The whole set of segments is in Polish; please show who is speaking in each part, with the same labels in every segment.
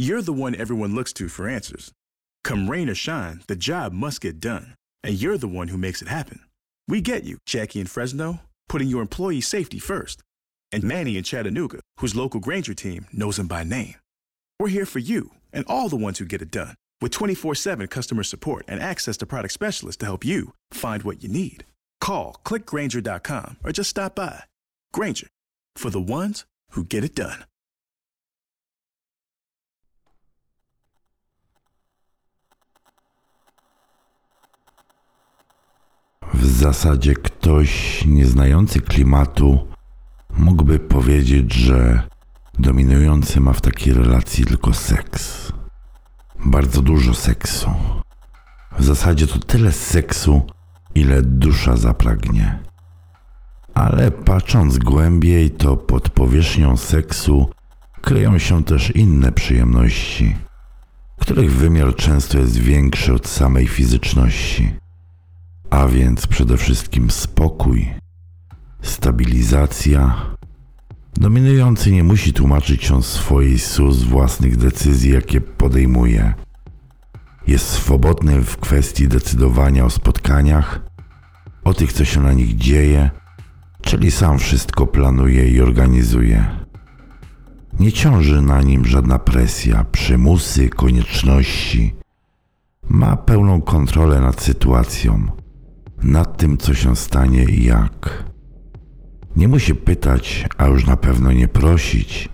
Speaker 1: You're the one everyone looks to for answers. Come rain or shine, the job must get done. And you're the one who makes it happen. We get you, Jackie in Fresno, putting your employee safety first. And Manny in Chattanooga, whose local Granger team knows him by name. We're here for you and all the ones who get it done with 24 7 customer support and access to product specialists to help you find what you need. Call clickgranger.com or just stop by. Granger for the ones who get it done.
Speaker 2: W zasadzie ktoś nieznający klimatu mógłby powiedzieć, że dominujący ma w takiej relacji tylko seks. Bardzo dużo seksu. W zasadzie to tyle seksu, ile dusza zapragnie. Ale patrząc głębiej, to pod powierzchnią seksu kryją się też inne przyjemności, których wymiar często jest większy od samej fizyczności a więc przede wszystkim spokój, stabilizacja. Dominujący nie musi tłumaczyć się swojej sus własnych decyzji, jakie podejmuje. Jest swobodny w kwestii decydowania o spotkaniach, o tych, co się na nich dzieje, czyli sam wszystko planuje i organizuje. Nie ciąży na nim żadna presja, przymusy, konieczności. Ma pełną kontrolę nad sytuacją nad tym, co się stanie i jak. Nie musi pytać, a już na pewno nie prosić.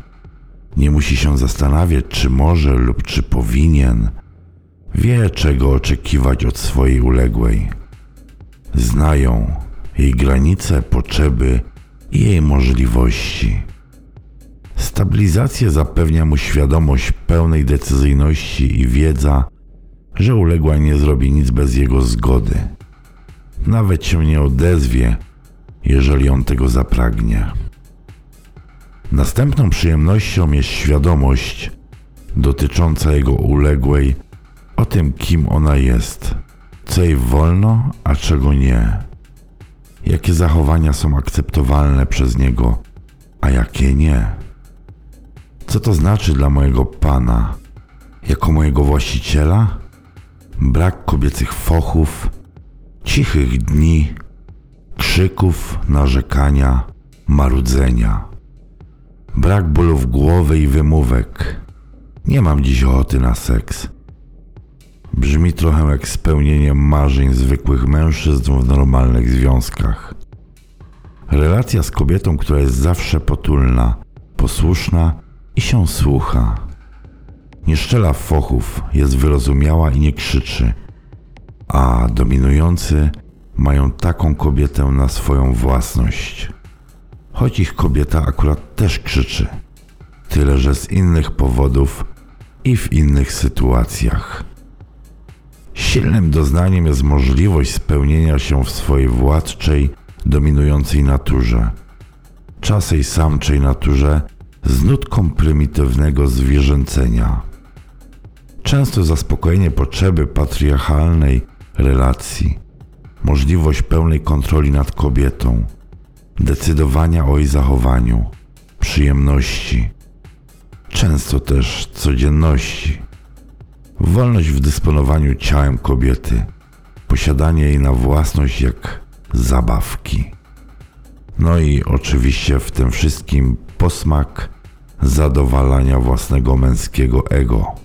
Speaker 2: Nie musi się zastanawiać, czy może lub czy powinien. Wie, czego oczekiwać od swojej uległej. Znają jej granice, potrzeby i jej możliwości. Stabilizację zapewnia mu świadomość pełnej decyzyjności i wiedza, że uległa nie zrobi nic bez jego zgody nawet się nie odezwie, jeżeli on tego zapragnie. Następną przyjemnością jest świadomość dotycząca jego uległej o tym, kim ona jest, co jej wolno, a czego nie, jakie zachowania są akceptowalne przez niego, a jakie nie. Co to znaczy dla mojego pana, jako mojego właściciela? Brak kobiecych fochów, cichych dni, krzyków, narzekania, marudzenia. Brak bólów głowy i wymówek. Nie mam dziś ochoty na seks. Brzmi trochę jak spełnienie marzeń zwykłych mężczyzn w normalnych związkach. Relacja z kobietą, która jest zawsze potulna, posłuszna i się słucha. Nie szczela fochów, jest wyrozumiała i nie krzyczy – a dominujący mają taką kobietę na swoją własność. Choć ich kobieta akurat też krzyczy, tyle że z innych powodów i w innych sytuacjach. Silnym doznaniem jest możliwość spełnienia się w swojej władczej, dominującej naturze, czasej samczej naturze z nutką prymitywnego zwierzęcenia. Często zaspokojenie potrzeby patriarchalnej relacji, możliwość pełnej kontroli nad kobietą, decydowania o jej zachowaniu, przyjemności, często też codzienności, wolność w dysponowaniu ciałem kobiety, posiadanie jej na własność jak zabawki. No i oczywiście w tym wszystkim posmak zadowalania własnego męskiego ego.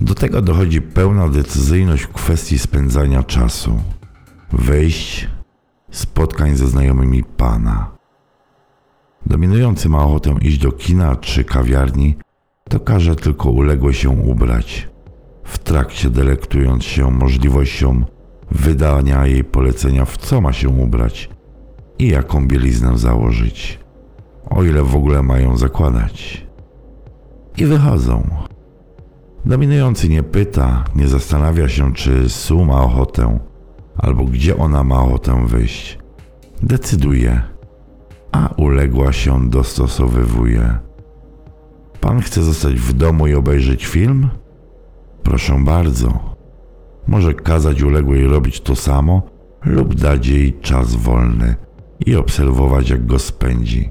Speaker 2: Do tego dochodzi pełna decyzyjność w kwestii spędzania czasu, wejść, spotkań ze znajomymi pana. Dominujący ma ochotę iść do kina czy kawiarni, to każe tylko uległe się ubrać, w trakcie delektując się możliwością wydania jej polecenia, w co ma się ubrać i jaką bieliznę założyć, o ile w ogóle mają zakładać. i wychodzą. Dominujący nie pyta, nie zastanawia się, czy Su ma ochotę, albo gdzie ona ma ochotę wyjść. Decyduje, a uległa się dostosowywuje. Pan chce zostać w domu i obejrzeć film? Proszę bardzo. Może kazać uległej robić to samo, lub dać jej czas wolny i obserwować, jak go spędzi.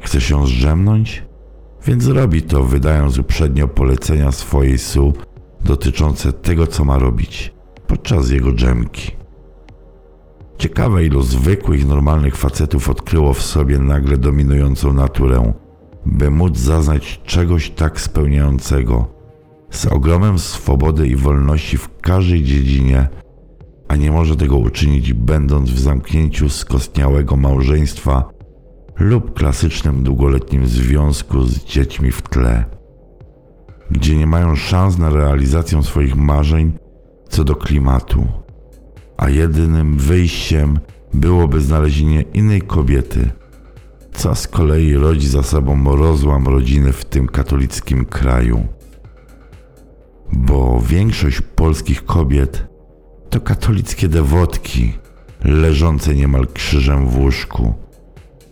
Speaker 2: Chce się zdrzemnąć? Więc robi to, wydając uprzednio polecenia swojej su dotyczące tego, co ma robić podczas jego dżemki. Ciekawe, ilu zwykłych, normalnych facetów odkryło w sobie nagle dominującą naturę, by móc zaznać czegoś tak spełniającego, z ogromem swobody i wolności w każdej dziedzinie, a nie może tego uczynić, będąc w zamknięciu skostniałego małżeństwa lub klasycznym długoletnim związku z dziećmi w tle, gdzie nie mają szans na realizację swoich marzeń co do klimatu, a jedynym wyjściem byłoby znalezienie innej kobiety, co z kolei rodzi za sobą rozłam rodziny w tym katolickim kraju. Bo większość polskich kobiet to katolickie dewotki, leżące niemal krzyżem w łóżku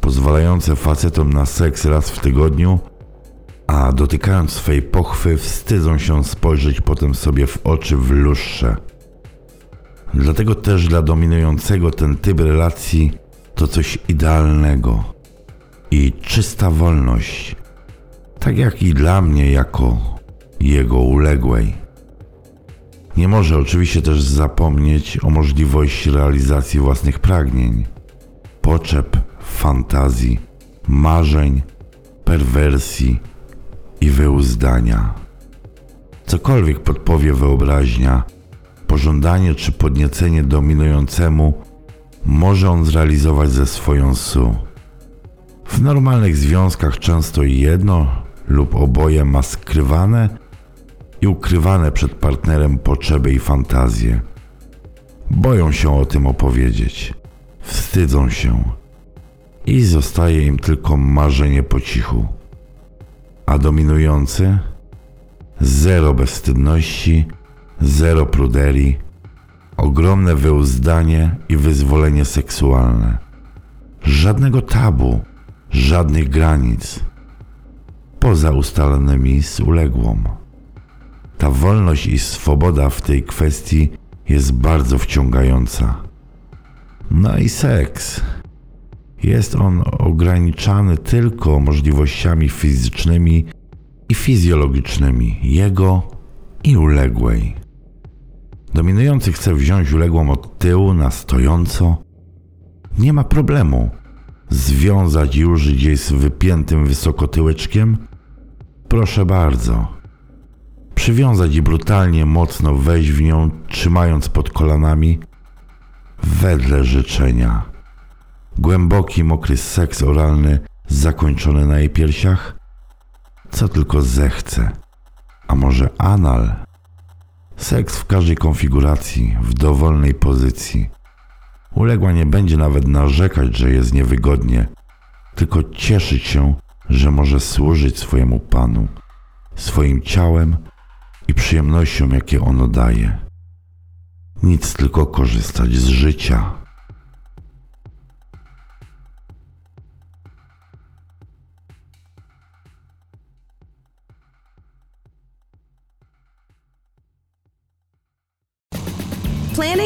Speaker 2: pozwalające facetom na seks raz w tygodniu, a dotykając swej pochwy wstydzą się spojrzeć potem sobie w oczy w lustrze. Dlatego też dla dominującego ten typ relacji to coś idealnego i czysta wolność, tak jak i dla mnie jako jego uległej. Nie może oczywiście też zapomnieć o możliwości realizacji własnych pragnień, potrzeb fantazji, marzeń, perwersji i wyuzdania. Cokolwiek podpowie wyobraźnia, pożądanie czy podniecenie dominującemu może on zrealizować ze swoją su. W normalnych związkach często jedno lub oboje ma skrywane i ukrywane przed partnerem potrzeby i fantazje. Boją się o tym opowiedzieć, wstydzą się i zostaje im tylko marzenie po cichu. A dominujący? Zero bezstydności, zero pruderii, ogromne wyuzdanie i wyzwolenie seksualne. Żadnego tabu, żadnych granic, poza ustalonymi z uległą. Ta wolność i swoboda w tej kwestii jest bardzo wciągająca. No i seks jest on ograniczany tylko możliwościami fizycznymi i fizjologicznymi jego i uległej. Dominujący chce wziąć uległą od tyłu na stojąco. Nie ma problemu. Związać użyć jej z wypiętym wysoko tyłeczkiem? Proszę bardzo. Przywiązać i brutalnie mocno wejść w nią, trzymając pod kolanami wedle życzenia. Głęboki, mokry seks oralny zakończony na jej piersiach? Co tylko zechce. A może anal? Seks w każdej konfiguracji, w dowolnej pozycji. Uległa nie będzie nawet narzekać, że jest niewygodnie, tylko cieszyć się, że może służyć swojemu panu, swoim ciałem i przyjemnościom, jakie ono daje. Nic tylko korzystać z życia.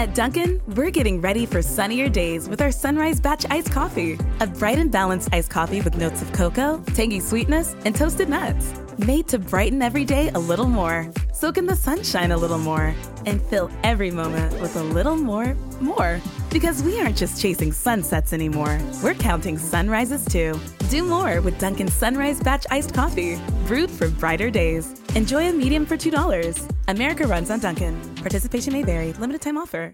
Speaker 3: At Dunkin', we're getting ready for sunnier days with our Sunrise Batch Iced Coffee. A bright and balanced iced coffee with notes of cocoa, tangy sweetness, and toasted nuts. Made to brighten every day a little more. Soak in the sunshine a little more. And fill every moment with a little more, more. Because we aren't just chasing sunsets anymore, we're counting sunrises too. Do more with Dunkin' Sunrise Batch Iced Coffee, brewed for brighter days. Enjoy a medium for $2. America runs on Dunkin'. Participation may vary, limited time offer.